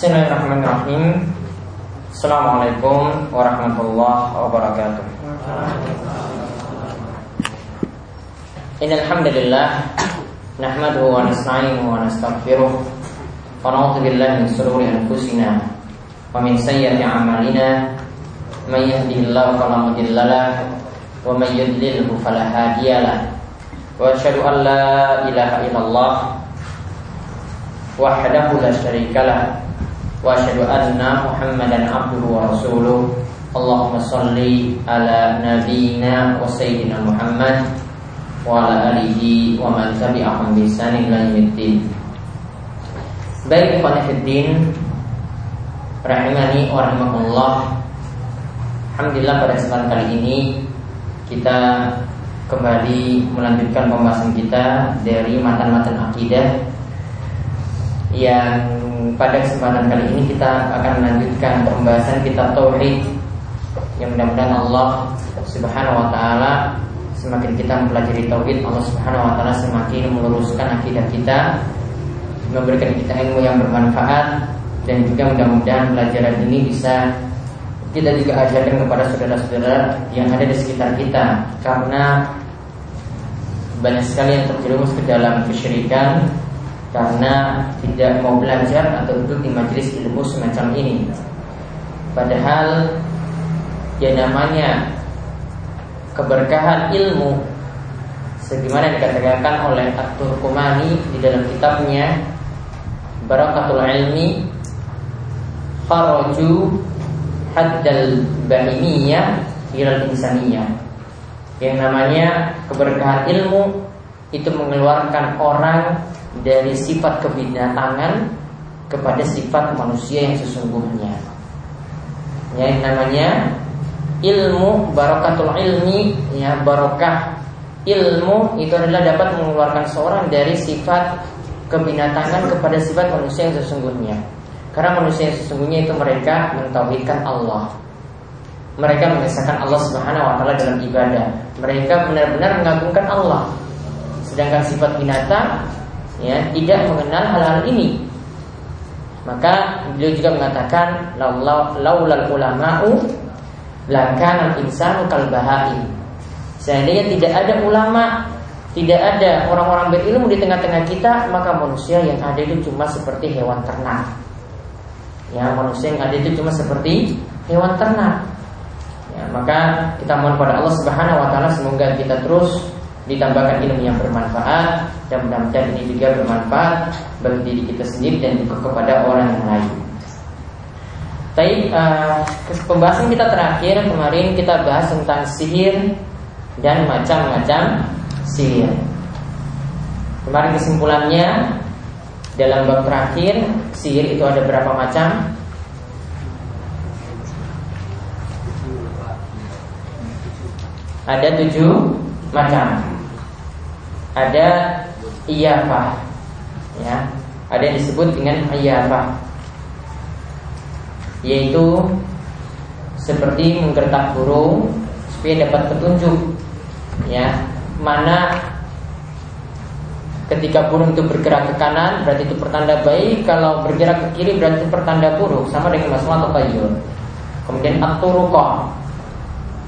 Bismillahirrahmanirrahim. Assalamualaikum warahmatullahi wabarakatuh. Innalhamdulillah Nahmaduhu wa nasta'inuhu wa nastaghfiruh. Wa na'udhu billahi min sururi anfusina Wa min sayyati amalina. Man yahdihillahu fala mudhillalah Wa man yudlilhu fala hadiyalah Wa asyhadu an la ilaha illallah Wahdahu la syarikalah asyhadu anna Muhammadan abduhu wa rasuluh Allahumma salli ala nabiyyina wa sayyidina Muhammad wa ala alihi wa man tabi'ahum bi ihsanin ila yaumiddin. Baik ikhwan fillah rahimani wa rahimakumullah. Alhamdulillah pada kesempatan kali ini kita kembali melanjutkan pembahasan kita dari matan-matan akidah yang pada kesempatan kali ini kita akan melanjutkan pembahasan kitab tauhid yang mudah-mudahan Allah Subhanahu wa taala Semakin kita mempelajari tauhid Allah Subhanahu wa taala semakin meluruskan akidah kita, memberikan kita ilmu yang bermanfaat dan juga mudah-mudahan pelajaran ini bisa kita juga ajarkan kepada saudara-saudara yang ada di sekitar kita karena banyak sekali yang terjerumus ke dalam kesyirikan karena tidak mau belajar atau duduk di majelis ilmu semacam ini. Padahal ya namanya keberkahan ilmu sebagaimana dikatakan oleh Atur Kumani di dalam kitabnya Barakatul Ilmi Faraju Haddal Bahimiyah Ilal Insaniyah yang namanya keberkahan ilmu itu mengeluarkan orang dari sifat kebinatangan kepada sifat manusia yang sesungguhnya. Yang namanya ilmu barokatul ilmi ya barokah. Ilmu itu adalah dapat mengeluarkan seorang dari sifat kebinatangan kepada sifat manusia yang sesungguhnya. Karena manusia yang sesungguhnya itu mereka mentauhidkan Allah. Mereka mengesahkan Allah Subhanahu wa taala dalam ibadah. Mereka benar-benar mengagungkan Allah. Sedangkan sifat binatang ya tidak mengenal hal-hal ini maka beliau juga mengatakan laulal ulama'u Lakan insanu kalbahai. Seandainya tidak ada ulama, tidak ada orang-orang berilmu di tengah-tengah kita, maka manusia yang ada itu cuma seperti hewan ternak. Ya, manusia yang ada itu cuma seperti hewan ternak. Ya, maka kita mohon pada Allah Subhanahu wa taala semoga kita terus ditambahkan ilmu yang bermanfaat dan mudah-mudahan ini juga bermanfaat bagi diri kita sendiri dan juga kepada orang yang lain. Tapi uh, pembahasan kita terakhir kemarin kita bahas tentang sihir dan macam-macam sihir. Kemarin kesimpulannya dalam bab terakhir sihir itu ada berapa macam? Ada tujuh macam. Ada iyafah, ya. Ada yang disebut dengan iyafah yaitu seperti menggertak burung supaya dapat petunjuk ya mana ketika burung itu bergerak ke kanan berarti itu pertanda baik kalau bergerak ke kiri berarti itu pertanda buruk sama dengan masalah tayyur kemudian aturukoh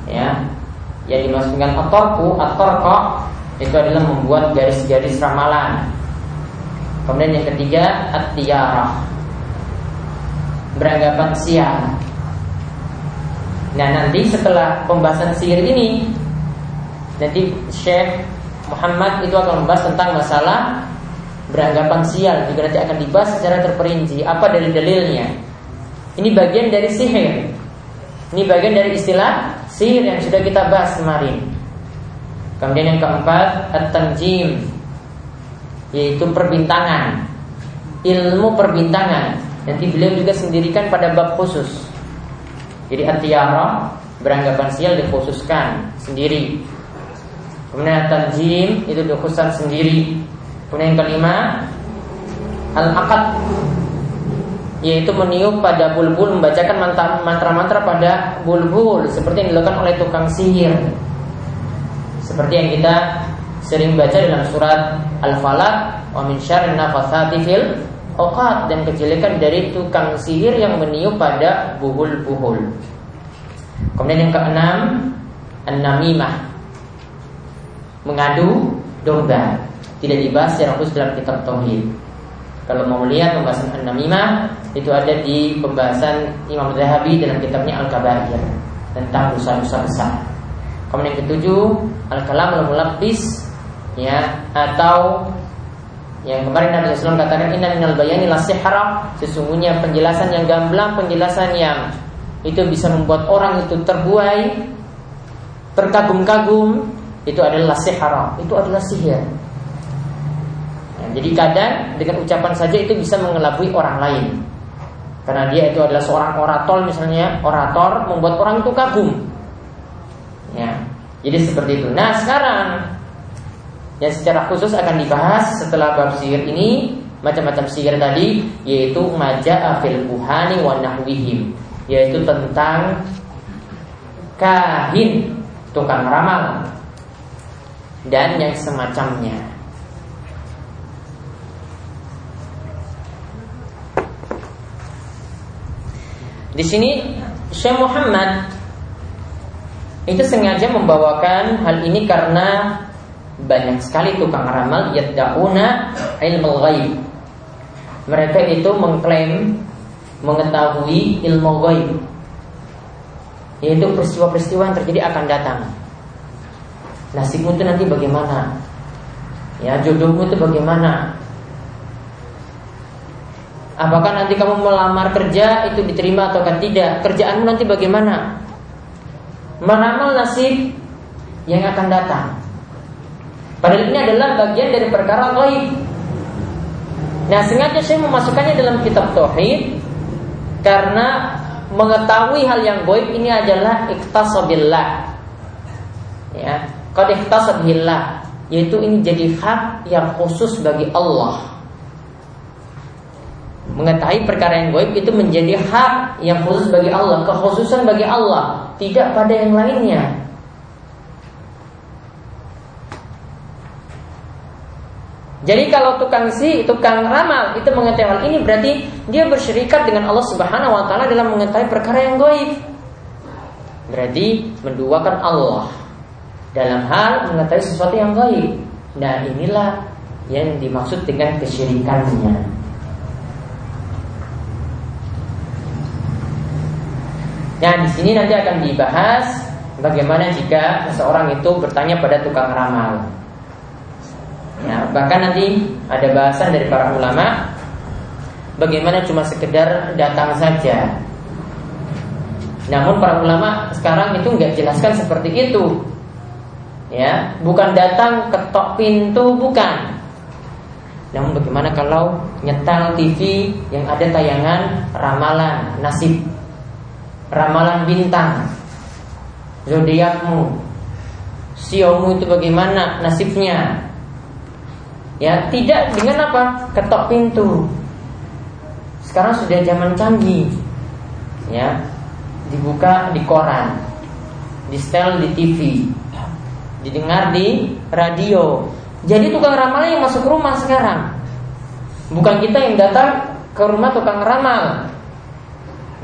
ya yang dimaksudkan atorku atorkoh itu adalah membuat garis-garis ramalan. Kemudian yang ketiga at-tiyarah. Beranggapan siang. Nah nanti setelah pembahasan sihir ini Nanti Syekh Muhammad itu akan membahas tentang masalah beranggapan sial. Juga nanti akan dibahas secara terperinci Apa dari dalilnya. Ini bagian dari sihir. Ini bagian dari istilah sihir yang sudah kita bahas kemarin Kemudian yang keempat At-Tanjim Yaitu perbintangan Ilmu perbintangan Nanti beliau juga sendirikan pada bab khusus. Jadi atiyara beranggapan sial dikhususkan sendiri. Kemudian tanjim itu dikhususkan sendiri. Kemudian yang kelima al-akad yaitu meniup pada bulbul membacakan mantra-mantra pada bulbul seperti yang dilakukan oleh tukang sihir. Seperti yang kita sering baca dalam surat Al-Falaq wa min syarri nafatsati fil okat dan kejelekan dari tukang sihir yang meniup pada buhul-buhul. Kemudian yang keenam, an-namimah. Mengadu domba. Tidak dibahas secara khusus dalam kitab tauhid. Kalau mau melihat pembahasan an-namimah itu ada di pembahasan Imam Zahabi dalam kitabnya Al-Kabair tentang dosa-dosa besar. Kemudian yang ketujuh, al-kalam al-mulabbis ya atau yang kemarin Nabi SAW katakan inna minal bayani la Sesungguhnya penjelasan yang gamblang Penjelasan yang itu bisa membuat orang itu terbuai Terkagum-kagum Itu adalah sihara Itu adalah sihir. Ya, Jadi kadang dengan ucapan saja itu bisa mengelabui orang lain Karena dia itu adalah seorang orator misalnya Orator membuat orang itu kagum Ya, Jadi seperti itu Nah sekarang yang secara khusus akan dibahas setelah bab sihir ini macam-macam sihir tadi yaitu maja afil buhani wa nahwihim yaitu tentang kahin tukang ramal dan yang semacamnya. Di sini Syekh Muhammad itu sengaja membawakan hal ini karena banyak sekali tukang ramal yaddauna ilmu ghaib. Mereka itu mengklaim mengetahui ilmu ghaib. Yaitu peristiwa-peristiwa yang terjadi akan datang. Nasibmu itu nanti bagaimana? Ya, jodohmu itu bagaimana? Apakah nanti kamu melamar kerja itu diterima atau tidak? Kerjaanmu nanti bagaimana? Meramal nasib yang akan datang. Padahal ini adalah bagian dari perkara gaib. Nah, sengaja saya memasukkannya dalam kitab tauhid karena mengetahui hal yang gaib ini adalah iktasabillah. Ya, qad iktasabillah yaitu ini jadi hak yang khusus bagi Allah. Mengetahui perkara yang gaib itu menjadi hak yang khusus bagi Allah, kekhususan bagi Allah, tidak pada yang lainnya. Jadi kalau tukang si, tukang ramal itu mengetahui hal ini berarti dia bersyirikat dengan Allah Subhanahu wa taala dalam mengetahui perkara yang gaib. Berarti menduakan Allah dalam hal mengetahui sesuatu yang gaib. Nah, inilah yang dimaksud dengan kesyirikannya. Nah, di sini nanti akan dibahas bagaimana jika seseorang itu bertanya pada tukang ramal. Ya, bahkan nanti ada bahasan dari para ulama bagaimana cuma sekedar datang saja. Namun para ulama sekarang itu nggak jelaskan seperti itu. Ya, bukan datang ketok pintu bukan. Namun bagaimana kalau nyetel TV yang ada tayangan ramalan nasib, ramalan bintang, zodiakmu, siomu itu bagaimana nasibnya, Ya, tidak dengan apa? Ketok pintu. Sekarang sudah zaman canggih. Ya. Dibuka di koran, di setel di TV, didengar di radio. Jadi tukang ramal yang masuk rumah sekarang. Bukan kita yang datang ke rumah tukang ramal.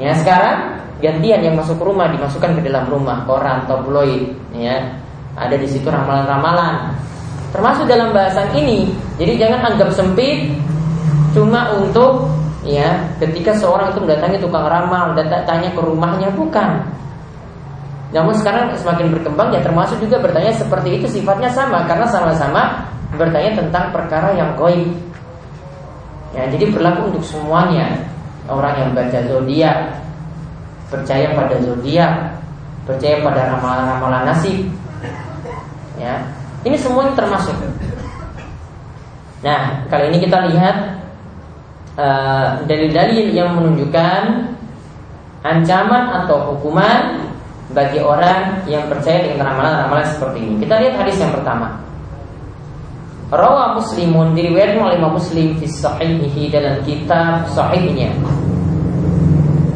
Ya, sekarang gantian yang masuk rumah dimasukkan ke dalam rumah koran tabloid ya. Ada di situ ramalan-ramalan. Termasuk dalam bahasan ini. Jadi jangan anggap sempit cuma untuk ya ketika seorang itu mendatangi tukang ramal dan tanya ke rumahnya bukan. Namun sekarang semakin berkembang ya termasuk juga bertanya seperti itu sifatnya sama karena sama-sama bertanya tentang perkara yang goib. Ya, jadi berlaku untuk semuanya. Orang yang baca zodiak, percaya pada zodiak, percaya pada ramalan-ramalan nasib. Ya, ini semuanya termasuk. Nah, kali ini kita lihat eh, dalil-dalil uh, yang menunjukkan ancaman atau hukuman bagi orang yang percaya dengan ramalan-ramalan seperti ini. Kita lihat hadis yang pertama. Rawa Muslimun diriwayatkan oleh Imam Muslim di sahihihi dalam kitab sahihnya.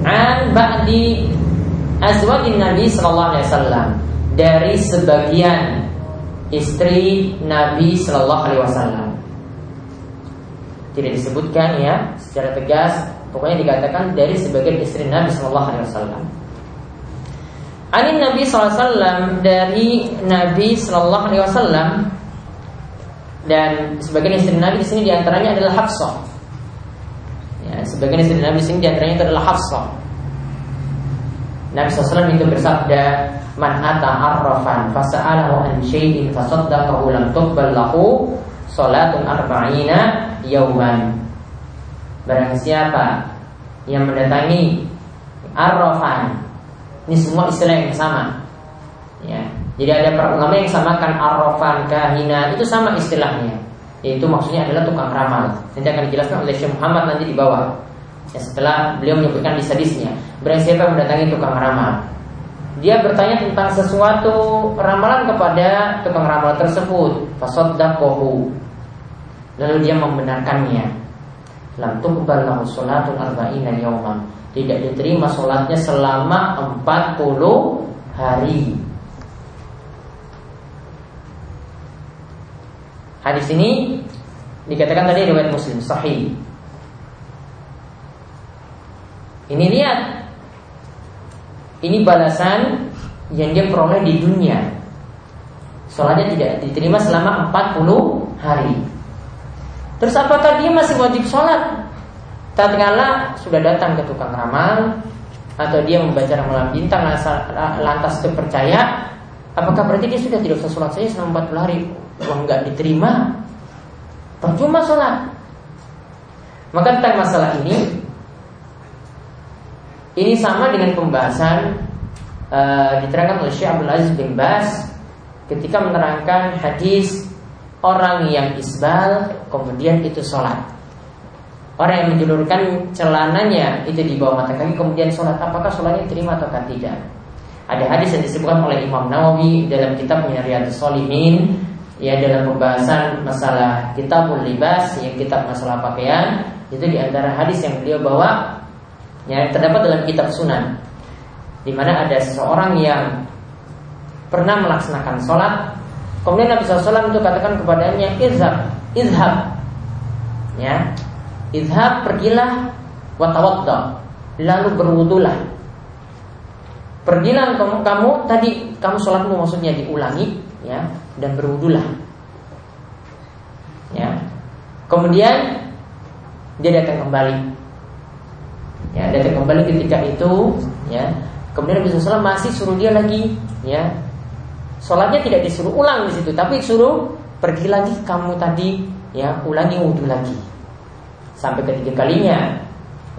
An ba'di azwajin Nabi sallallahu alaihi wasallam dari sebagian istri Nabi Shallallahu Alaihi Wasallam. tidak disebutkan ya secara tegas, pokoknya dikatakan dari sebagian istri Nabi Shallallahu Alaihi Wasallam. Anin Nabi SAW dari Nabi Shallallahu Alaihi Wasallam dan sebagian istri Nabi di sini di antaranya adalah Hafsah. Sebagian istri Nabi sini di antaranya itu adalah Hafsah. Nabi SAW itu bersabda, "Man ata arrafan fasa'alahu an syai'in fasaddaqahu lam tuqbal lahu salatun arba'ina yauman." Barang siapa yang mendatangi arrafan ini semua istilah yang sama. Ya. Jadi ada para ulama yang samakan arrofan, kahina itu sama istilahnya. Yaitu maksudnya adalah tukang ramal. Nanti akan dijelaskan oleh Syekh Muhammad nanti di bawah. Ya, setelah beliau menyebutkan di hadisnya, berarti siapa mendatangi tukang ramal? Dia bertanya tentang sesuatu ramalan kepada tukang ramal tersebut. Fasaddaquhu. Lalu dia membenarkannya. Lam tuqbal lahu salatun arba'ina yawman tidak diterima sholatnya selama 40 hari. Hadis ini dikatakan tadi riwayat Muslim sahih. Ini lihat. Ini balasan yang dia peroleh di dunia. Sholatnya tidak diterima selama 40 hari. Terus apakah dia masih wajib sholat? tatkala sudah datang ke tukang ramal atau dia membaca ramalan bintang lantas terpercaya apakah berarti dia sudah tidak usah sholat saja selama 40 hari uang nggak diterima percuma sholat. Maka tentang masalah ini ini sama dengan pembahasan uh, diterangkan oleh Syekh Abdul Aziz bin Bas ketika menerangkan hadis orang yang isbal kemudian itu sholat. Orang yang menjulurkan celananya itu di bawah mata kaki kemudian sholat. Apakah sholatnya diterima atau tidak? Ada hadis yang disebutkan oleh Imam Nawawi dalam kitabnya Riyadhus Shalihin ya dalam pembahasan masalah kitabul libas yang kitab masalah pakaian itu di antara hadis yang beliau bawa ya terdapat dalam kitab Sunan di mana ada seseorang yang pernah melaksanakan sholat kemudian Nabi SAW itu katakan kepadanya izhab izhab ya Idhab pergilah watawadda Lalu berwudulah. Pergilah kamu, kamu tadi kamu sholatmu maksudnya diulangi ya dan berwudulah. Ya. Kemudian dia datang kembali. Ya datang kembali ketika itu ya. Kemudian Nabi SAW masih suruh dia lagi ya. Sholatnya tidak disuruh ulang di situ tapi suruh pergi lagi kamu tadi ya ulangi wudhu lagi. Sampai ketiga kalinya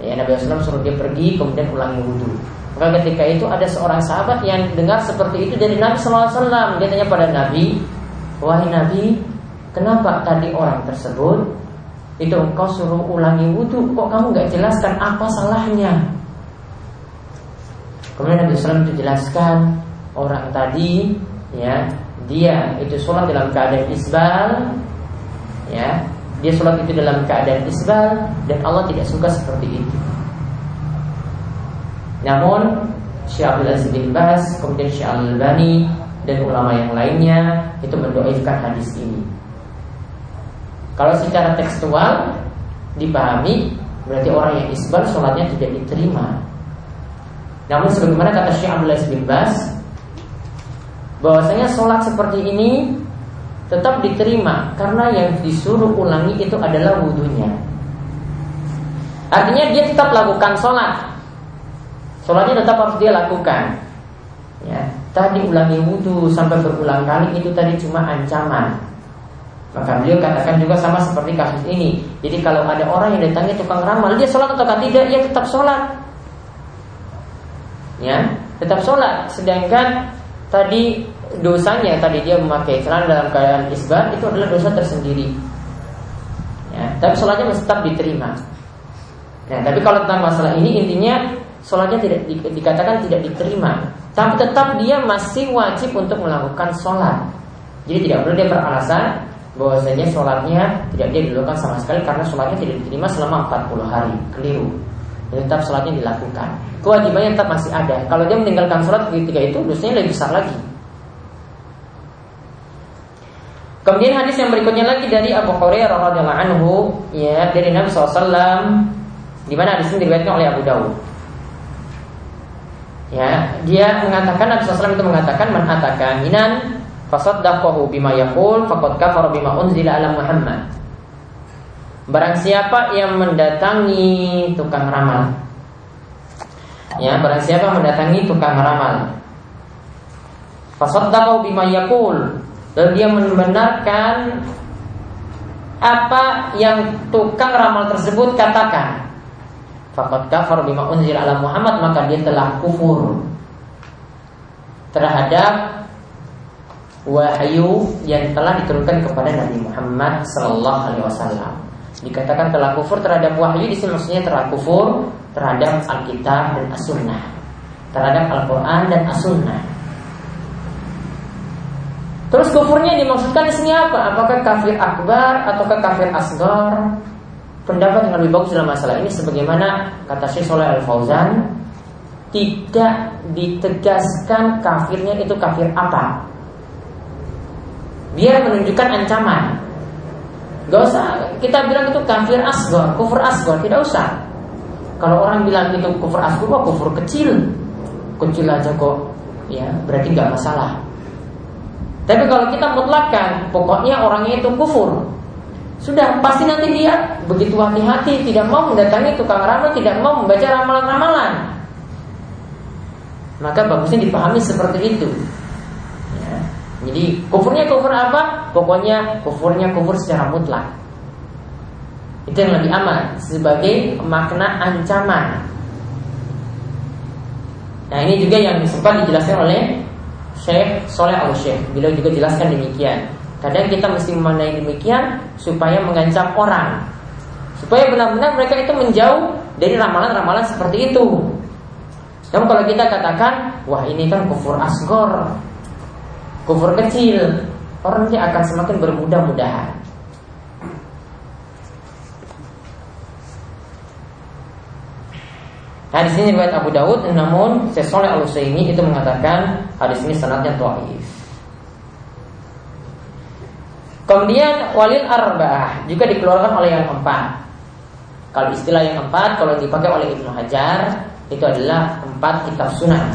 ya Nabi SAW suruh dia pergi kemudian ulangi wudhu maka ketika itu ada seorang sahabat yang dengar seperti itu dari Nabi SAW dia tanya pada Nabi wahai Nabi kenapa tadi orang tersebut itu engkau suruh ulangi wudhu kok kamu nggak jelaskan apa salahnya? Kemudian Nabi SAW itu jelaskan orang tadi ya dia itu sholat dalam keadaan isbal ya dia sholat itu dalam keadaan isbal dan Allah tidak suka seperti itu. Namun Syekh Abdul Aziz bin Bas, kemudian Syekh Al-Albani dan ulama yang lainnya itu mendoakan hadis ini. Kalau secara tekstual dipahami berarti orang yang isbal sholatnya tidak diterima. Namun sebagaimana kata Syekh Abdul Aziz bin Bas bahwasanya sholat seperti ini tetap diterima karena yang disuruh ulangi itu adalah wudhunya. Artinya dia tetap lakukan sholat. Sholatnya tetap harus dia lakukan. Ya, tadi ulangi wudhu sampai berulang kali itu tadi cuma ancaman. Maka beliau katakan juga sama seperti kasus ini. Jadi kalau ada orang yang datangnya tukang ramal, dia sholat atau tidak, dia tetap sholat. Ya, tetap sholat. Sedangkan tadi dosanya tadi dia memakai celana dalam keadaan isbat itu adalah dosa tersendiri. Ya, tapi sholatnya tetap diterima. Ya, tapi kalau tentang masalah ini intinya sholatnya tidak di, dikatakan tidak diterima, tapi tetap dia masih wajib untuk melakukan sholat. Jadi tidak perlu dia beralasan bahwasanya sholatnya tidak dia dilakukan sama sekali karena sholatnya tidak diterima selama 40 hari. Keliru. Dan tetap sholatnya dilakukan. Kewajibannya tetap masih ada. Kalau dia meninggalkan sholat ketika itu, dosanya lebih besar lagi. Kemudian hadis yang berikutnya lagi dari Abu Hurairah radhiyallahu anhu ya dari Nabi SAW di mana hadis ini diriwayatkan oleh Abu Dawud. Ya, dia mengatakan Nabi SAW itu mengatakan man ataka minan fasaddaqahu bima yaqul faqad kafara bima unzila ala Muhammad. Barang siapa yang mendatangi tukang ramal Ya, barang siapa mendatangi tukang ramal Fasaddaqahu bima yaqul Lalu dia membenarkan apa yang tukang ramal tersebut katakan. Fakat kafar bima unzil ala Muhammad maka dia telah kufur terhadap wahyu yang telah diturunkan kepada Nabi Muhammad Sallallahu Alaihi Wasallam. Dikatakan telah kufur terhadap wahyu di sini maksudnya telah kufur terhadap Alkitab dan As-Sunnah, terhadap Al-Quran dan As-Sunnah. Terus kufurnya dimaksudkan di sini apa? Apakah kafir akbar ataukah kafir asgar? Pendapat yang lebih bagus dalam masalah ini sebagaimana kata Syekh Soleh Al Fauzan tidak ditegaskan kafirnya itu kafir apa. Biar menunjukkan ancaman. Gak usah kita bilang itu kafir asgar, kufur asgar, tidak usah. Kalau orang bilang itu kufur asgar, wah kufur kecil, kecil aja kok, ya berarti nggak masalah. Tapi kalau kita mutlakan, pokoknya orangnya itu kufur. Sudah pasti nanti dia begitu hati-hati tidak mau mendatangi tukang ramal, tidak mau membaca ramalan-ramalan. Maka bagusnya dipahami seperti itu. Ya. Jadi kufurnya kufur apa? Pokoknya kufurnya kufur secara mutlak. Itu yang lebih aman sebagai makna ancaman. Nah ini juga yang sempat dijelaskan oleh Syekh Soleh al Syekh. Beliau juga jelaskan demikian. Kadang kita mesti memandai demikian Supaya mengancam orang. Supaya benar-benar mereka itu menjauh Dari ramalan-ramalan seperti itu. Namun kalau kita katakan Wah ini kan kufur asgor Kufur kecil Orang ini akan semakin bermudah-mudahan Hadis ini riwayat Abu Dawud namun Syekh Al Utsaimin itu mengatakan hadis ini sanadnya dhaif. Kemudian walil arba'ah juga dikeluarkan oleh yang empat. Kalau istilah yang empat kalau dipakai oleh Ibnu Hajar itu adalah empat kitab sunnah.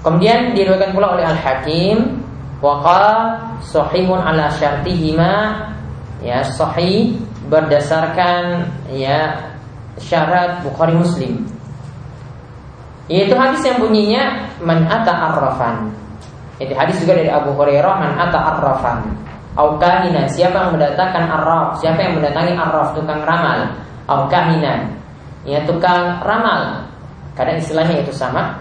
Kemudian diriwayatkan pula oleh Al Hakim Waqal sahihun ala syartihima ya sahih berdasarkan ya syarat Bukhari Muslim. Yaitu hadis yang bunyinya man arrafan. Itu hadis juga dari Abu Hurairah man arrafan. Au kahina, siapa yang mendatangkan arraf, siapa yang mendatangi arraf tukang ramal, au kahina, ya tukang ramal. Kadang istilahnya itu sama,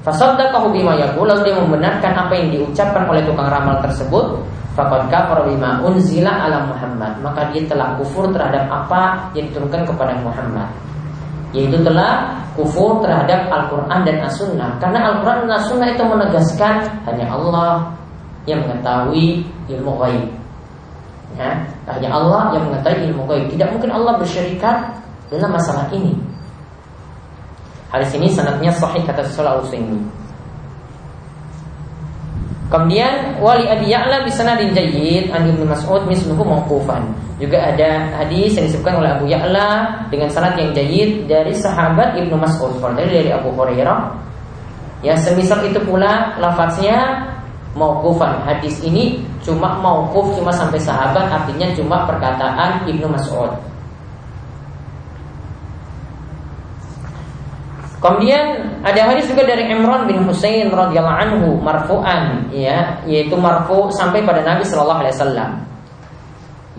Fasaddaqahu bima yaqul lalu dia membenarkan apa yang diucapkan oleh tukang ramal tersebut. Faqad kafara bima unzila ala Muhammad. Maka dia telah kufur terhadap apa yang diturunkan kepada Muhammad. Yaitu telah kufur terhadap Al-Quran dan As-Sunnah. Karena Al-Quran dan As-Sunnah itu menegaskan hanya Allah yang mengetahui ilmu gaib ya, hanya Allah yang mengetahui ilmu gaib tidak mungkin Allah bersyarikat dalam masalah ini Hadis ini sanadnya sahih kata Salah Usaimi. Kemudian wali Abi Ya'la bi sanadin jayyid an Ibnu Mas'ud misluhu mauqufan. Juga ada hadis yang disebutkan oleh Abu Ya'la dengan sanad yang jayyid dari sahabat Ibnu Mas'ud, dari dari Abu Hurairah. Ya semisal itu pula lafaznya mauqufan. Hadis ini cuma mauquf cuma sampai sahabat artinya cuma perkataan Ibnu Mas'ud. Kemudian ada hadis juga dari Imran bin Husain radhiyallahu anhu marfu'an ya, yaitu marfu sampai pada Nabi sallallahu alaihi wasallam.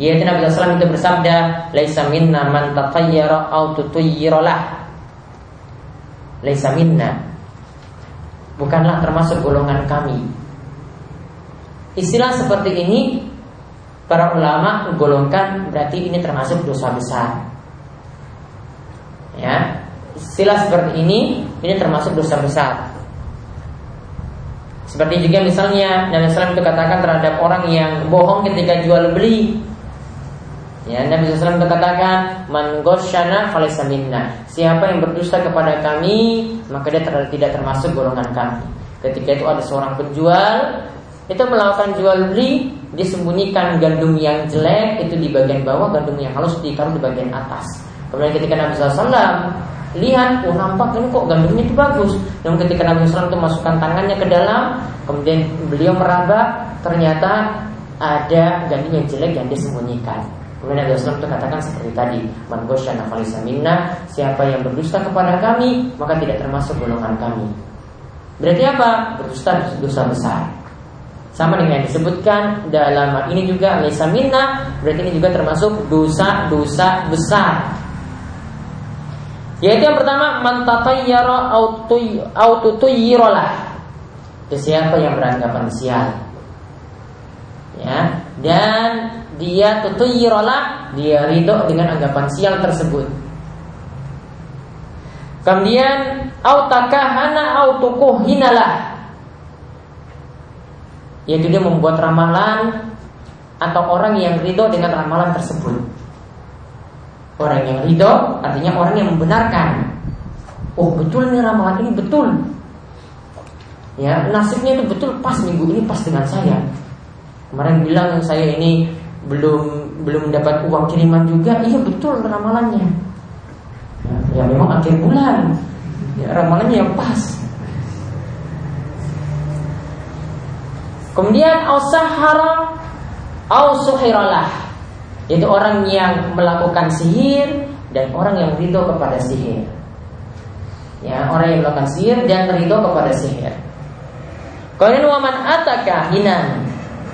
Yaitu Nabi SAW itu bersabda, "Laisa minna man tatayyara aw tutayyira Laisa minna. Bukanlah termasuk golongan kami. Istilah seperti ini para ulama golongkan berarti ini termasuk dosa besar. Ya, istilah seperti ini ini termasuk dosa besar. Seperti juga misalnya Nabi SAW itu katakan terhadap orang yang bohong ketika jual beli. Ya, Nabi SAW katakan, "Man ghasyana falaysa minna." Siapa yang berdusta kepada kami, maka dia tidak termasuk golongan kami. Ketika itu ada seorang penjual itu melakukan jual beli, disembunyikan gandum yang jelek itu di bagian bawah, gandum yang halus ditaruh di bagian atas. Kemudian ketika Nabi SAW lihat, oh nampak ini kok gandumnya itu bagus. Namun ketika Nabi SAW itu masukkan tangannya ke dalam, kemudian beliau meraba, ternyata ada gandum yang jelek yang disembunyikan. Kemudian Nabi SAW itu katakan seperti tadi Man minna Siapa yang berdusta kepada kami Maka tidak termasuk golongan kami Berarti apa? Berdusta dosa besar sama dengan yang disebutkan dalam ini juga Laisa minna Berarti ini juga termasuk dosa-dosa besar Yaitu yang pertama Mantatayyara aututuyirolah Itu siapa yang beranggapan sial Ya Dan dia tutuyirola dia ridho dengan anggapan sial tersebut. Kemudian autakahana autukuhinalah yaitu dia membuat ramalan atau orang yang ridho dengan ramalan tersebut. Orang yang ridho artinya orang yang membenarkan. Oh betul nih ramalan ini betul. Ya nasibnya itu betul pas minggu ini pas dengan saya. Kemarin bilang saya ini belum belum dapat uang kiriman juga iya betul ramalannya ya, ya memang akhir bulan ya, ramalannya yang pas kemudian ausahara ausuhiralah itu orang yang melakukan sihir dan orang yang ridho kepada sihir. Ya orang yang melakukan sihir dan ridho kepada sihir. Kemudian waman ataka hinan.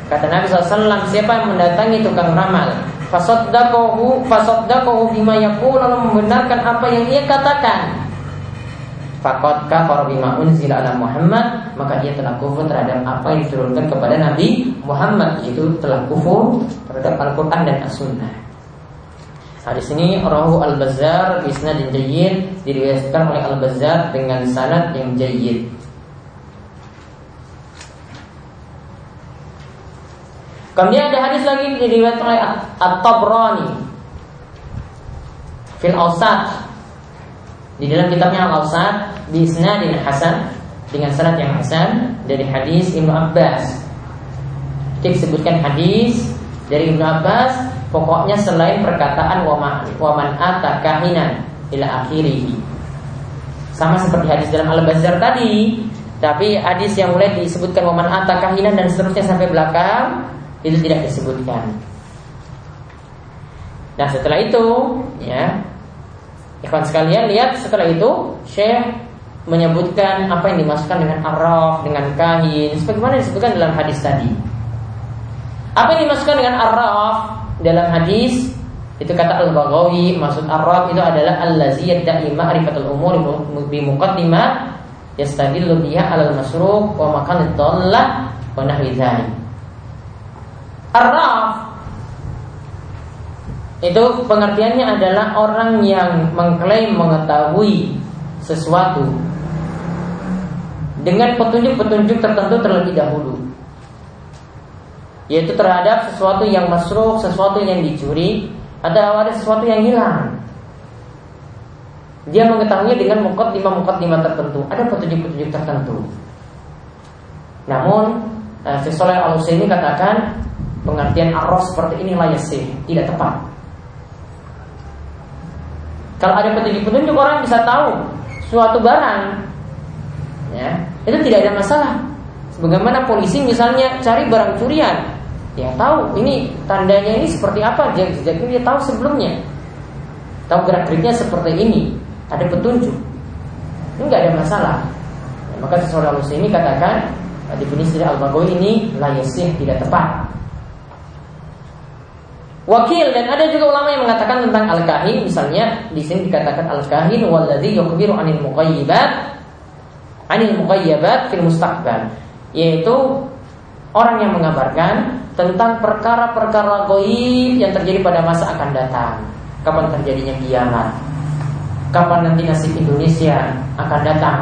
Kata Nabi SAW, siapa yang mendatangi tukang ramal, fasaddakohu fasaddakohu bima yaqul lalu membenarkan apa yang ia katakan. Fakot kafar bima unzila ala Muhammad maka dia telah kufur terhadap apa yang diturunkan kepada Nabi Muhammad itu telah kufur terhadap Al-Qur'an dan As-Sunnah. Hadis ini Rahu Al-Bazzar bisnad jayyid diriwayatkan oleh Al-Bazzar dengan sanad yang jayyid. Kemudian ada hadis lagi diriwayatkan oleh At-Tabrani fil Ausat di dalam kitabnya Al-Ausat di isnadin hasan dengan sanad yang hasan dari hadis Ibnu Abbas. Kita sebutkan hadis dari Ibnu Abbas pokoknya selain perkataan waman ata kahinan ila akhirih. Sama seperti hadis dalam Al-Bazzar tadi, tapi hadis yang mulai disebutkan waman ata kahinan dan seterusnya sampai belakang itu tidak disebutkan. Nah setelah itu ya Ikhwan sekalian lihat setelah itu Syekh menyebutkan apa yang dimasukkan dengan araf, dengan kahin Sebagaimana disebutkan dalam hadis tadi Apa yang dimasukkan dengan araf dalam hadis itu kata Al-Baghawi maksud araf itu adalah allazi yadda'i ma'rifatul umur bi muqaddimah yastadillu biha 'alal masruq wa makan dhallah wa nahwi dzalik. Araf itu pengertiannya adalah orang yang mengklaim mengetahui sesuatu dengan petunjuk-petunjuk tertentu terlebih dahulu yaitu terhadap sesuatu yang masruk, sesuatu yang dicuri, ada ada sesuatu yang hilang. Dia mengetahuinya dengan mukot lima mukot lima tertentu, ada petunjuk-petunjuk tertentu. Namun, eh, Syekh al ini katakan pengertian arroh seperti ini layasih tidak tepat. Kalau ada petunjuk-petunjuk orang bisa tahu suatu barang, ya itu tidak ada masalah. Bagaimana polisi misalnya cari barang curian, ya tahu ini tandanya ini seperti apa, jadi dia tahu sebelumnya, tahu gerak geriknya seperti ini, ada petunjuk, ini nggak ada masalah. Ya, maka seseorang muslim ini katakan definisi al ini layasih tidak tepat. Wakil dan ada juga ulama yang mengatakan tentang al-kahin misalnya di sini dikatakan al-kahin waladhi yukhbiru anil muqayyibat anil muqayyabat fil mustaqbal yaitu orang yang mengabarkan tentang perkara-perkara goib yang terjadi pada masa akan datang. Kapan terjadinya kiamat? Kapan nanti nasib Indonesia akan datang?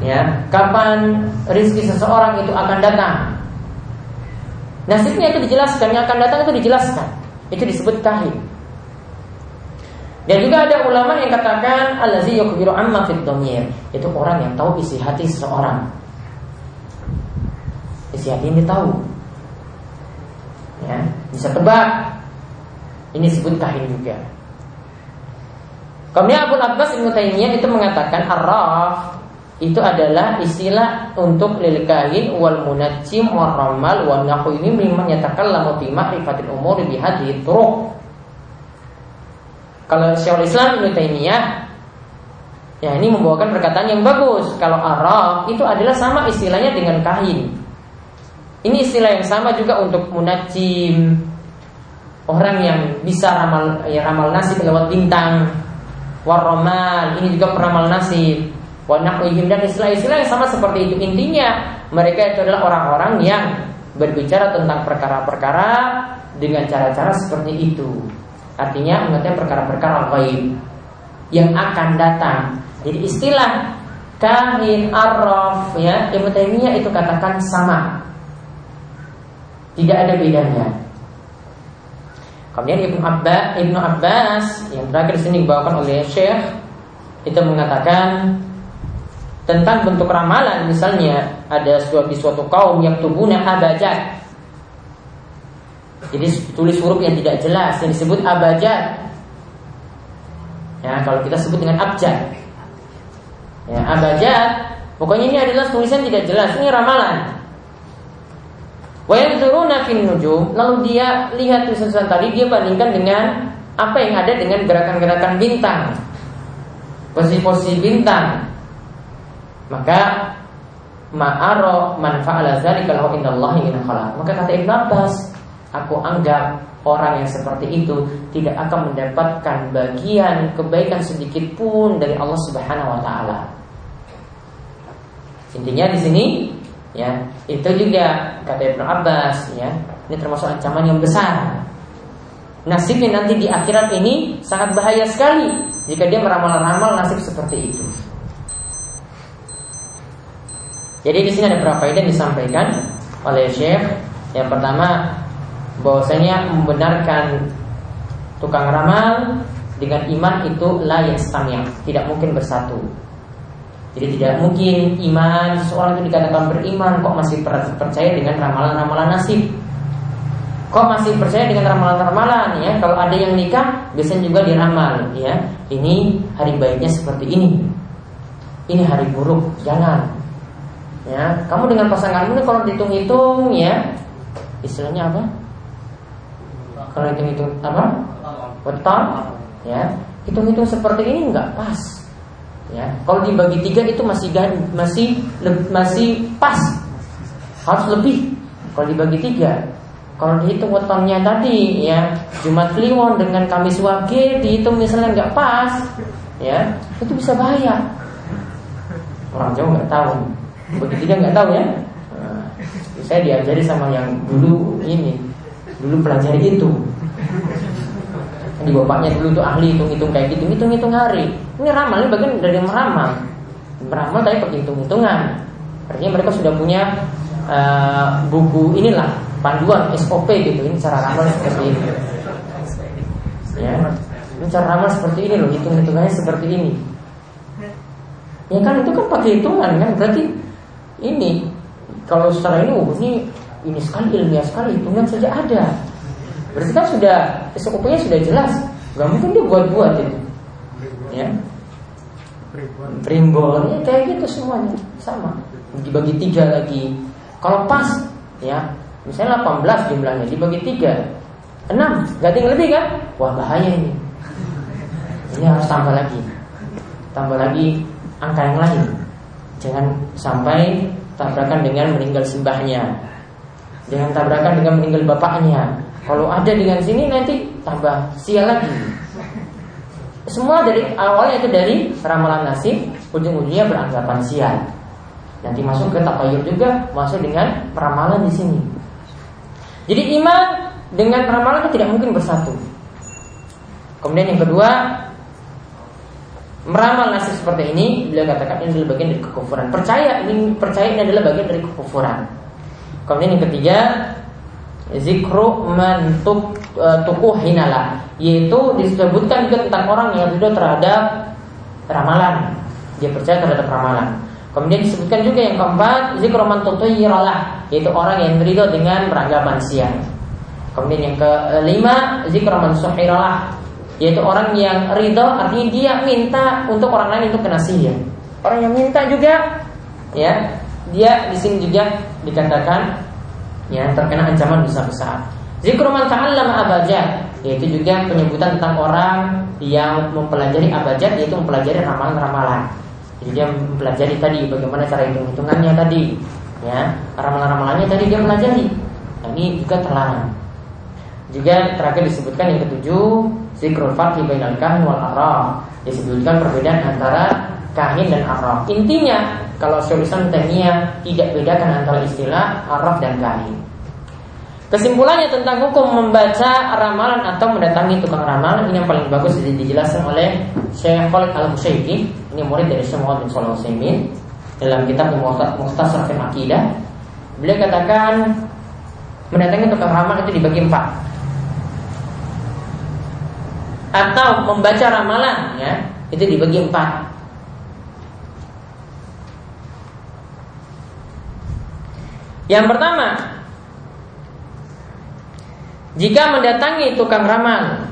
Ya, kapan rizki seseorang itu akan datang? Nasibnya itu dijelaskan, yang akan datang itu dijelaskan. Itu disebut kahin. Dan juga ada ulama yang katakan allazi yukhbiru amma fid dhamir, itu orang yang tahu isi hati seseorang. Isi hati ini tahu. Ya, bisa tebak. Ini disebut kahin juga. Kemudian Abu Abbas Ibnu Taimiyah itu mengatakan arraf itu adalah istilah untuk lil kahin wal munajjim wal ramal wal nahwu ini memang yatakallamu fi ma'rifatil umur bi hadhihi turuq. Kalau Syekhul Islam Ibnu Taimiyah ya ini membawakan perkataan yang bagus. Kalau araf itu adalah sama istilahnya dengan kahin. Ini istilah yang sama juga untuk munajjim orang yang bisa ramal ya ramal nasib lewat bintang warromal ini juga peramal nasib wanahwihim dan istilah-istilah yang sama seperti itu. Intinya mereka itu adalah orang-orang yang berbicara tentang perkara-perkara dengan cara-cara seperti itu. Artinya mengatakan perkara-perkara gaib yang akan datang. Jadi istilah kahin arraf ya Ibnu itu katakan sama. Tidak ada bedanya. Kemudian Ibnu Abbas, Ibnu Abbas yang terakhir sini dibawakan oleh Syekh itu mengatakan tentang bentuk ramalan. Misalnya ada suatu suatu kaum yang tubuhnya abajad jadi tulis huruf yang tidak jelas yang disebut abajad ya kalau kita sebut dengan abjad ya abajad pokoknya ini adalah tulisan tidak jelas. Ini ramalan. Wayanzuruna fin nujum lalu dia lihat tulisan tadi dia bandingkan dengan apa yang ada dengan gerakan-gerakan bintang. Posisi-posisi bintang maka ma'aro man fa'ala dzalika lahu indallahi khalaq. Maka kata Ibnu Abbas, aku anggap orang yang seperti itu tidak akan mendapatkan bagian kebaikan sedikit pun dari Allah Subhanahu wa taala. Intinya di sini ya, itu juga kata Ibnu Abbas ya, ini termasuk ancaman yang besar. Nasibnya nanti di akhirat ini sangat bahaya sekali jika dia meramal-ramal nasib seperti itu. Jadi di sini ada beberapa ide disampaikan oleh Syekh. Yang pertama bahwasanya membenarkan tukang ramal dengan iman itu la yastami' tidak mungkin bersatu. Jadi tidak mungkin iman seseorang itu dikatakan beriman kok masih percaya dengan ramalan-ramalan nasib. Kok masih percaya dengan ramalan-ramalan ya? Kalau ada yang nikah biasanya juga diramal ya. Ini hari baiknya seperti ini. Ini hari buruk, jangan ya kamu dengan pasanganmu ini kalau dihitung-hitung ya. Istilahnya apa? Kalau hitung-hitung apa? Weton ya. Hitung-hitung seperti ini nggak pas ya. Kalau dibagi tiga itu masih masih masih pas. Harus lebih. Kalau dibagi tiga kalau dihitung wetonnya tadi ya. Jumat Kliwon dengan Kamis Wage dihitung misalnya nggak pas ya. Itu bisa bahaya. Orang Jawa nggak tahu begitu nggak tahu ya nah, saya diajari sama yang dulu ini dulu pelajari itu. Di bapaknya dulu tuh ahli hitung-hitung kayak gitu hitung-hitung hari. Ini ramal ini bagian dari meramal. Meramal tapi pakai hitung-hitungan. Artinya mereka sudah punya uh, buku inilah panduan SOP gitu. Ini cara ramal seperti ini. Ya. Ini cara ramal seperti ini loh hitung-hitungannya seperti ini. Ya kan itu kan pakai hitungan kan berarti ini kalau secara ini ini ini sekali ilmiah sekali hitungan saja ada. Berarti kan sudah SOP-nya sudah jelas. Nggak mungkin dia buat-buat itu ya. Primbon ya kayak gitu semuanya. Sama. Dibagi tiga lagi. Kalau pas ya. Misalnya 18 jumlahnya dibagi tiga. Enam. Nggak tinggal lebih kan wah bahaya ini. Ini harus tambah lagi. Tambah lagi angka yang lain Jangan sampai tabrakan dengan meninggal simbahnya. Jangan tabrakan dengan meninggal bapaknya. Kalau ada dengan sini nanti tambah sial lagi. Semua dari awalnya itu dari ramalan nasib, ujung-ujungnya beranggapan sial. Nanti masuk ke tapayur juga, masuk dengan peramalan di sini. Jadi iman dengan ramalan itu tidak mungkin bersatu. Kemudian yang kedua, meramal nasib seperti ini beliau katakan ini adalah bagian dari kekufuran. Percaya ini percaya ini adalah bagian dari kekufuran. Kemudian yang ketiga zikru man tukuh hinala yaitu disebutkan juga tentang orang yang ridho terhadap ramalan. Dia percaya terhadap ramalan. Kemudian disebutkan juga yang keempat zikru man tutuyiralah yaitu orang yang ridho dengan beranggapan siang kemudian yang kelima zikru man yaitu orang yang ridho artinya dia minta untuk orang lain untuk kena sihir orang yang minta juga ya dia di sini juga dikatakan ya terkena ancaman besar-besar zikru man ta'allama abajad yaitu juga penyebutan tentang orang yang mempelajari abajad yaitu mempelajari ramalan-ramalan. Jadi dia mempelajari tadi bagaimana cara hitung-hitungannya tadi, ya ramalan-ramalannya tadi dia pelajari. Nah, ini juga terlarang. Juga terakhir disebutkan yang ketujuh zikrul farqi bainal kahin wal araf. Disebutkan perbedaan antara kahin dan araf. Intinya kalau Syaikhul Islam tidak bedakan antara istilah araf dan kahin. Kesimpulannya tentang hukum membaca ramalan atau mendatangi tukang ramalan ini yang paling bagus dijelaskan oleh Syekh Khalid Al Musyaiki ini murid dari Syekh Muhammad bin Shalih dalam kitab Mukhtasar Fil Aqidah. Beliau katakan mendatangi tukang ramalan itu dibagi empat atau membaca ramalan ya. Itu dibagi empat. Yang pertama, jika mendatangi tukang ramal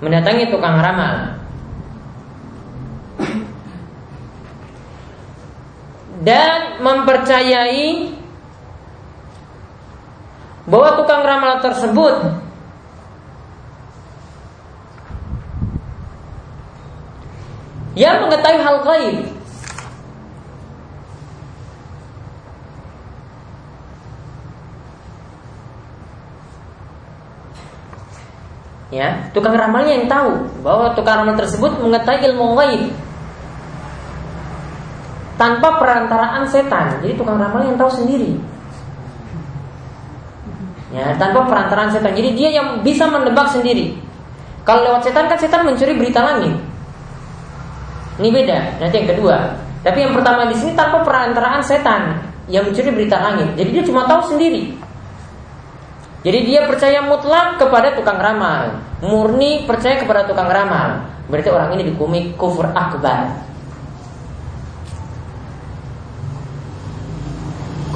Mendatangi tukang ramal Dan mempercayai Bahwa tukang ramal tersebut Yang mengetahui hal gaib. Ya tukang ramalnya yang tahu bahwa tukang ramal tersebut mengetahui ilmu gaib tanpa perantaraan setan. Jadi tukang ramal yang tahu sendiri ya tanpa perantaraan setan. Jadi dia yang bisa menebak sendiri. Kalau lewat setan kan setan mencuri berita langit. Ini beda. Nanti yang kedua. Tapi yang pertama di sini tanpa perantaraan setan yang mencuri berita langit. Jadi dia cuma tahu sendiri. Jadi dia percaya mutlak kepada tukang ramal, murni percaya kepada tukang ramal. Berarti orang ini dikumi kufur akbar.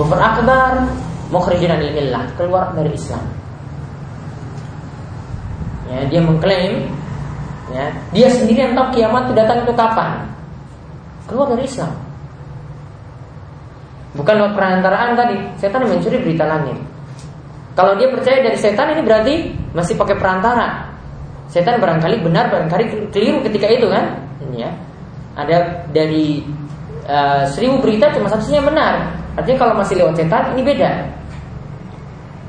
Kufur akbar mukhrijun anil millah, keluar dari Islam. Ya, dia mengklaim ya, dia sendiri yang tahu kiamat itu datang itu kapan. Keluar dari Islam. Bukan lewat perantaraan tadi, setan mencuri berita langit. Kalau dia percaya dari setan ini berarti masih pakai perantara. Setan barangkali benar, barangkali keliru ketika itu kan? Ya. Ada dari uh, seribu berita cuma satunya benar. Artinya kalau masih lewat setan ini beda.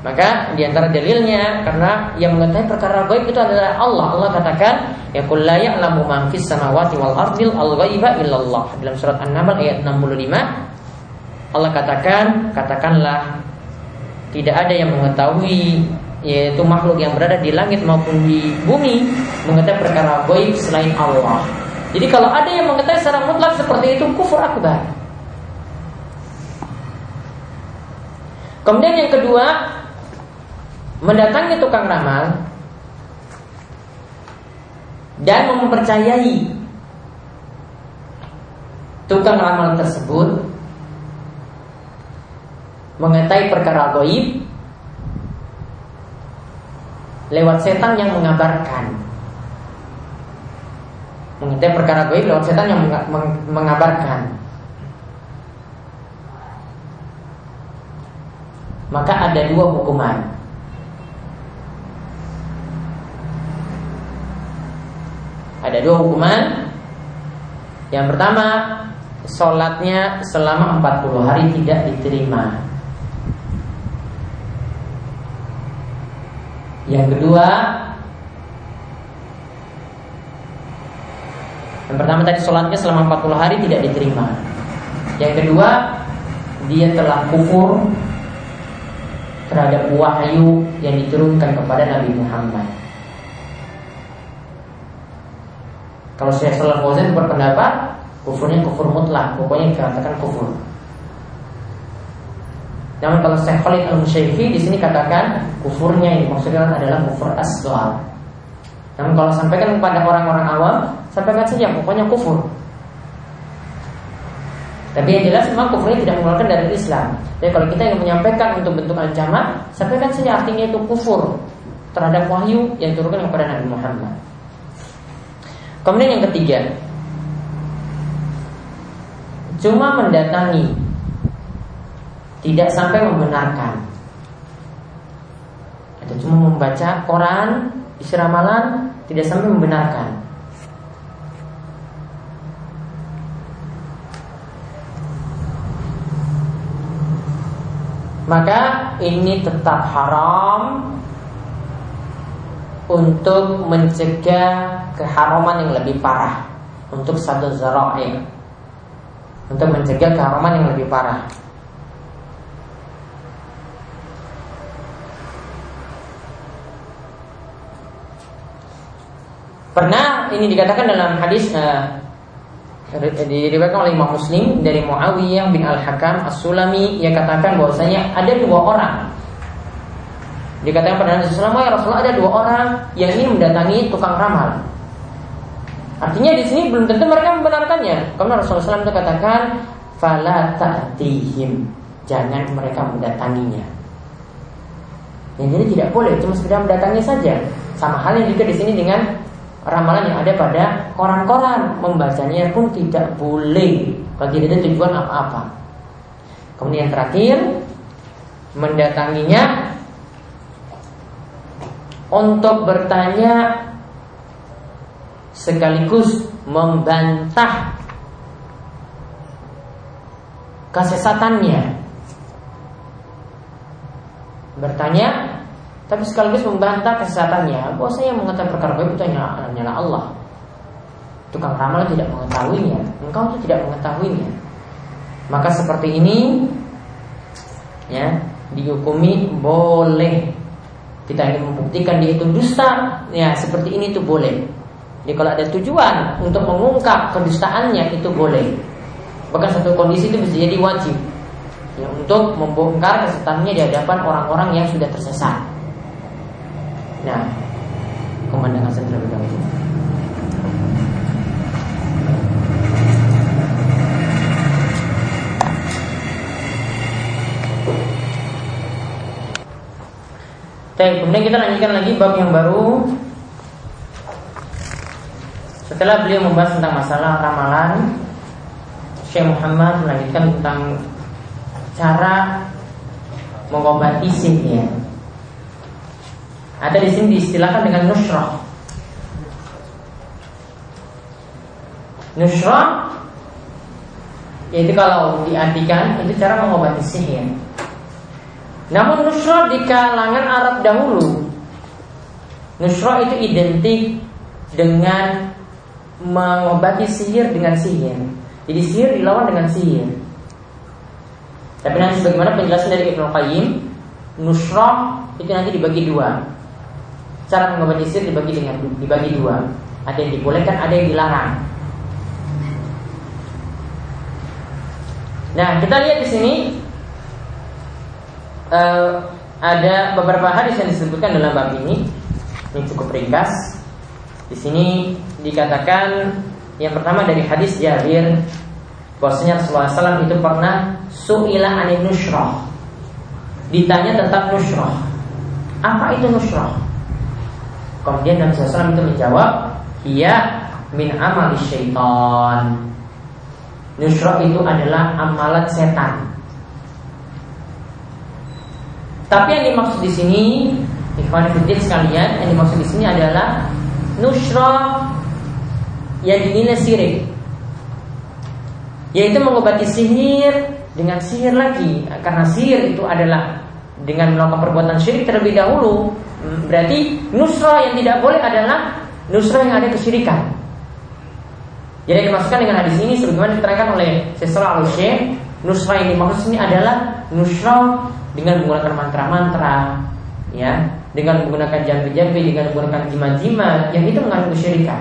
Maka di antara dalilnya karena yang mengetahui perkara gaib itu adalah Allah. Allah katakan ya la ya'lamu man fis samawati wal ardil al ghaiba illallah. Dalam surat An-Naml ayat 65 Allah katakan katakanlah tidak ada yang mengetahui yaitu makhluk yang berada di langit maupun di bumi mengetahui perkara gaib selain Allah. Jadi kalau ada yang mengetahui secara mutlak seperti itu kufur akbar. Kemudian yang kedua mendatangi tukang ramal dan mempercayai tukang ramal tersebut mengetahui perkara goib lewat setan yang mengabarkan. Mengetahui perkara goib lewat setan yang mengabarkan. Maka ada dua hukuman ada dua hukuman. Yang pertama Sholatnya selama 40 hari tidak diterima. Yang kedua Yang pertama tadi sholatnya selama 40 hari tidak diterima. Yang kedua Dia telah kufur Terhadap wahyu yang diturunkan kepada Nabi Muhammad Kalau saya salah Fauzan berpendapat Kufurnya kufur mutlak, pokoknya dikatakan kufur. Namun kalau Syekh Khalid al-Musyaifi di sini katakan kufurnya ini maksudnya adalah kufur asghar. Namun kalau sampaikan kepada orang-orang awam, sampaikan saja pokoknya kufur. Tapi yang jelas memang kufurnya tidak mengeluarkan dari Islam. Jadi kalau kita ingin menyampaikan untuk bentuk ancaman, sampaikan saja artinya itu kufur terhadap wahyu yang turunkan kepada Nabi Muhammad. Kemudian yang ketiga, cuma mendatangi. Tidak sampai membenarkan. Atau cuma membaca Quran isi ramalan tidak sampai membenarkan. Maka ini tetap haram untuk mencegah keharaman yang lebih parah untuk satu zara'i untuk mencegah keharaman yang lebih parah. Pernah ini dikatakan dalam hadis uh, diriwayatkan oleh Imam Muslim dari Muawiyah bin Al Hakam As Sulami yang katakan bahwasanya ada dua orang Dikatakan pada Nabi Sallallahu ya Rasulullah ada dua orang yang ingin mendatangi tukang ramal. Artinya di sini belum tentu mereka membenarkannya. Karena Rasulullah SAW katakan, "Fala ta'tihim." Jangan mereka mendatanginya. Yang jadi tidak boleh, cuma sekedar mendatangi saja. Sama halnya juga di sini dengan ramalan yang ada pada koran-koran. Membacanya pun tidak boleh tidak ada tujuan apa-apa. Kemudian yang terakhir, mendatanginya untuk bertanya sekaligus membantah kesesatannya. Bertanya tapi sekaligus membantah kesesatannya. Bahwa saya mengetahui perkara baik itu hanyalah Allah. Tukang ramal tidak mengetahuinya. Engkau itu tidak mengetahuinya. Maka seperti ini ya dihukumi boleh kita ingin membuktikan dia itu dusta ya seperti ini itu boleh jadi kalau ada tujuan untuk mengungkap kedustaannya itu boleh. Bahkan satu kondisi itu bisa jadi wajib ya, untuk membongkar kesesatannya di hadapan orang-orang yang sudah tersesat. Nah, komandangan sentra dahulu. kemudian kita lanjutkan lagi bab yang baru setelah beliau membahas tentang masalah ramalan, Syekh Muhammad melanjutkan tentang cara mengobati sihir. Ada di sini diistilahkan dengan nusrah. Nusrah yaitu kalau diartikan itu cara mengobati sihir. Namun nusrah di kalangan Arab dahulu Nusrah itu identik dengan mengobati sihir dengan sihir. Jadi sihir dilawan dengan sihir. Tapi nanti bagaimana penjelasan dari Ibnu Qayyim, nusrah itu nanti dibagi dua. Cara mengobati sihir dibagi dengan dibagi dua. Ada yang dibolehkan, ada yang dilarang. Nah, kita lihat di sini uh, ada beberapa hadis yang disebutkan dalam bab ini. Ini cukup ringkas. Di sini dikatakan yang pertama dari hadis Jabir bahwasanya Rasulullah SAW itu pernah suila anin nusrah ditanya tentang nusrah apa itu nusrah kemudian Nabi SAW itu menjawab ia min amal syaitan. Nusrah itu adalah amalan setan tapi yang dimaksud di sini Ikhwan Fiddin sekalian Yang dimaksud di sini adalah nusra yang dinilai sirik. Yaitu mengobati sihir dengan sihir lagi. Karena sihir itu adalah dengan melakukan perbuatan syirik terlebih dahulu berarti nusra yang tidak boleh adalah nusra yang ada kesyirikan. Jadi dimasukkan dengan hadis ini sebagaimana diterangkan oleh Sesra al syekh nusra yang dimaksud ini adalah nusra dengan menggunakan mantra-mantra ya dengan menggunakan jambi-jambi, dengan menggunakan jimat-jimat yang itu mengandung kesyirikan.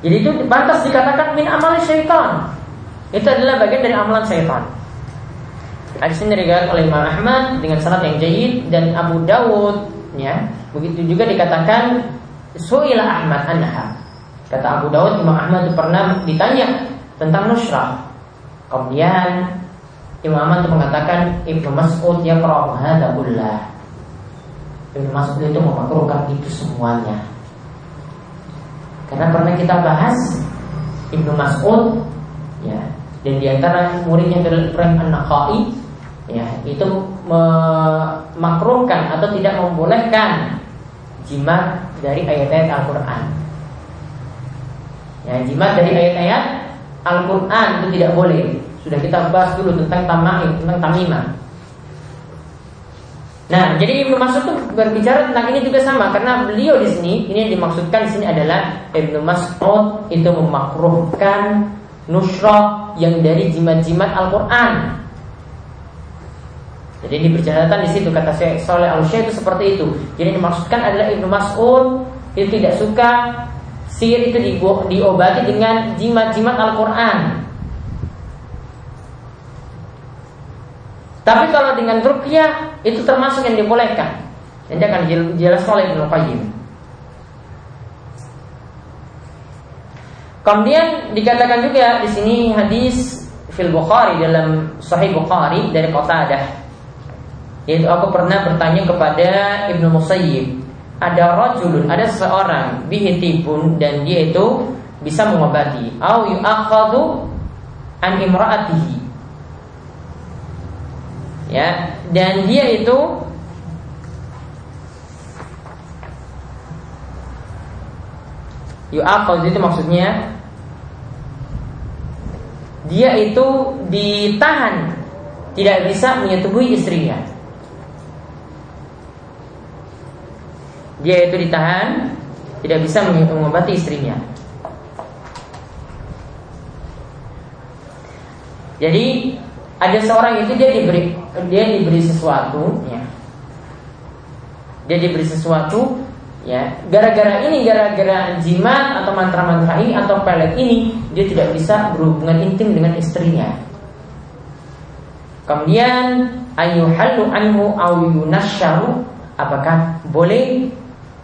Jadi itu pantas dikatakan min amal syaitan. Itu adalah bagian dari amalan syaitan. Hadis ini diriwayatkan oleh Imam Ahmad dengan sanad yang jayid dan Abu Dawud ya. Begitu juga dikatakan Su'ila Ahmad anha. Kata Abu Dawud Imam Ahmad pernah ditanya tentang nusrah. Kemudian Imam Ahmad mengatakan Ibnu Mas'ud ya hadza. Ibnu Mas'ud itu memakruhkan itu semuanya. Karena pernah kita bahas Ibnu Mas'ud ya dan di antara muridnya Ibrahim An-Nakhai ya itu memakruhkan atau tidak membolehkan jimat dari ayat-ayat Al-Qur'an. Ya, jimat dari ayat-ayat Al-Qur'an itu tidak boleh. Sudah kita bahas dulu tentang tamai, tentang tamimah. Nah, jadi Ibnu Mas'ud tuh berbicara tentang ini juga sama karena beliau di sini ini yang dimaksudkan di sini adalah Ibnu Mas'ud itu memakruhkan nusrah yang dari jimat-jimat Al-Qur'an. Jadi dipercayakan di situ kata Syekh Saleh Al itu seperti itu. Jadi dimaksudkan adalah Ibnu Mas'ud itu tidak suka sihir itu diobati dengan jimat-jimat Al-Qur'an. Tapi kalau dengan rukyah itu termasuk yang dibolehkan. Nanti akan jelas oleh Ibnu Qayyim. Kemudian dikatakan juga di sini hadis fil Bukhari dalam Sahih Bukhari dari Qatadah. Yaitu aku pernah bertanya kepada Ibnu Musayyib, ada rajulun, ada seseorang bihitibun dan dia itu bisa mengobati au yu'akhadhu an imra'atihi ya. Dan dia itu yu'aqad itu maksudnya dia itu ditahan tidak bisa menyetubuhi istrinya. Dia itu ditahan tidak bisa mengobati istrinya. Jadi ada seorang itu dia diberi dia diberi sesuatu ya. Dia diberi sesuatu ya. Gara-gara ini gara-gara jimat atau mantra-mantra ini atau pelet ini dia tidak bisa berhubungan intim dengan istrinya. Kemudian ayu halu anhu au yunasyaru apakah boleh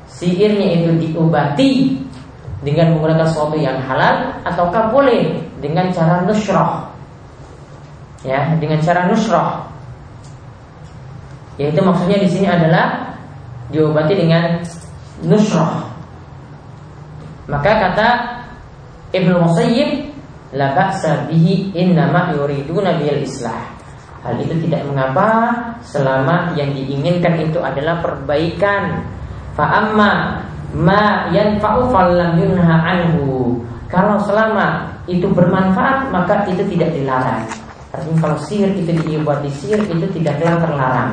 sihirnya itu diobati dengan menggunakan sesuatu yang halal ataukah boleh dengan cara nusrah ya dengan cara nusrah yaitu maksudnya di sini adalah diobati dengan nusrah maka kata Ibnu Musayyib la ba'sa bihi innama yuriduna bil islah. Hal itu tidak mengapa selama yang diinginkan itu adalah perbaikan. Fa amma ma yanfa'u fallam yunha anhu. Kalau selama itu bermanfaat maka itu tidak dilarang Artinya kalau sihir itu diobati sihir itu tidaklah terlarang.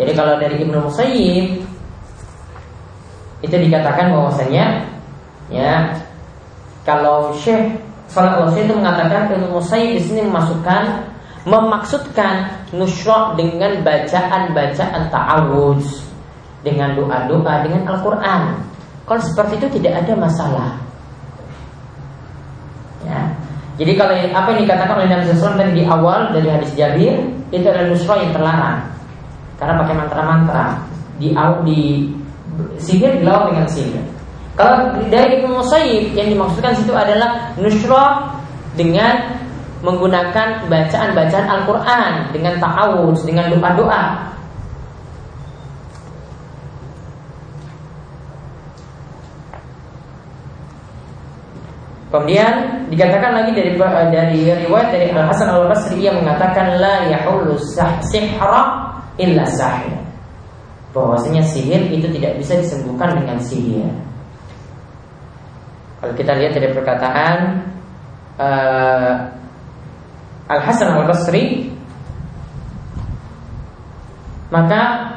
Jadi kalau dari Ibnu Musayyib itu dikatakan bahwasanya ya kalau Syekh Salah itu mengatakan Ibnu Musayyib di sini memasukkan memaksudkan nusra dengan bacaan-bacaan ta'awudz dengan doa-doa dengan Al-Qur'an. Kalau seperti itu tidak ada masalah. Jadi kalau apa yang dikatakan oleh Nabi SAW tadi di awal dari hadis Jabir itu adalah nusra yang terlarang. Karena pakai mantra-mantra. Di di sihir dilawan dengan sihir. Kalau dari Ibnu Musayyib yang dimaksudkan situ adalah nusra dengan menggunakan bacaan-bacaan Al-Quran dengan ta'awudz, dengan doa-doa Kemudian dikatakan lagi dari dari riwayat dari Al Hasan Al Basri yang mengatakan la yahulu sihra illa sahir. Bahwasanya sihir itu tidak bisa disembuhkan dengan sihir. Kalau kita lihat dari perkataan uh, Al Hasan Al Basri, maka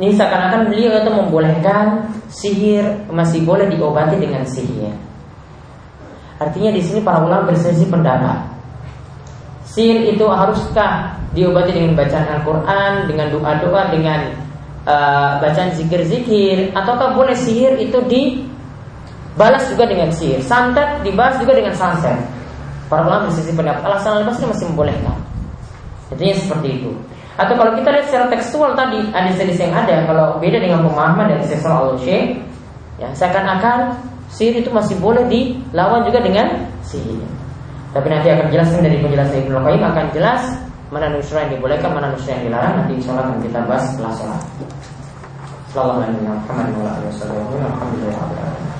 ini seakan-akan beliau itu membolehkan sihir masih boleh diobati dengan sihir. Artinya di sini para ulama berselisih pendapat. Sihir itu haruskah diobati dengan bacaan Al-Quran, dengan doa-doa, dengan uh, bacaan zikir-zikir ataukah boleh sihir itu dibalas juga dengan sihir santet dibalas juga dengan santet para ulama bersisi pendapat alasan al masih membolehkan Intinya seperti itu. Atau kalau kita lihat secara tekstual tadi ada hadis yang ada kalau beda dengan pemahaman dari Syekh al ya seakan-akan sihir itu masih boleh dilawan juga dengan sihir. Tapi nanti akan jelaskan dari penjelasan Ibnu Qayyim akan jelas mana nusra yang dibolehkan, mana nusra yang dilarang. Nanti insya Allah akan kita bahas setelah sholat. Sallallahu alaihi wa sallam. Alhamdulillah.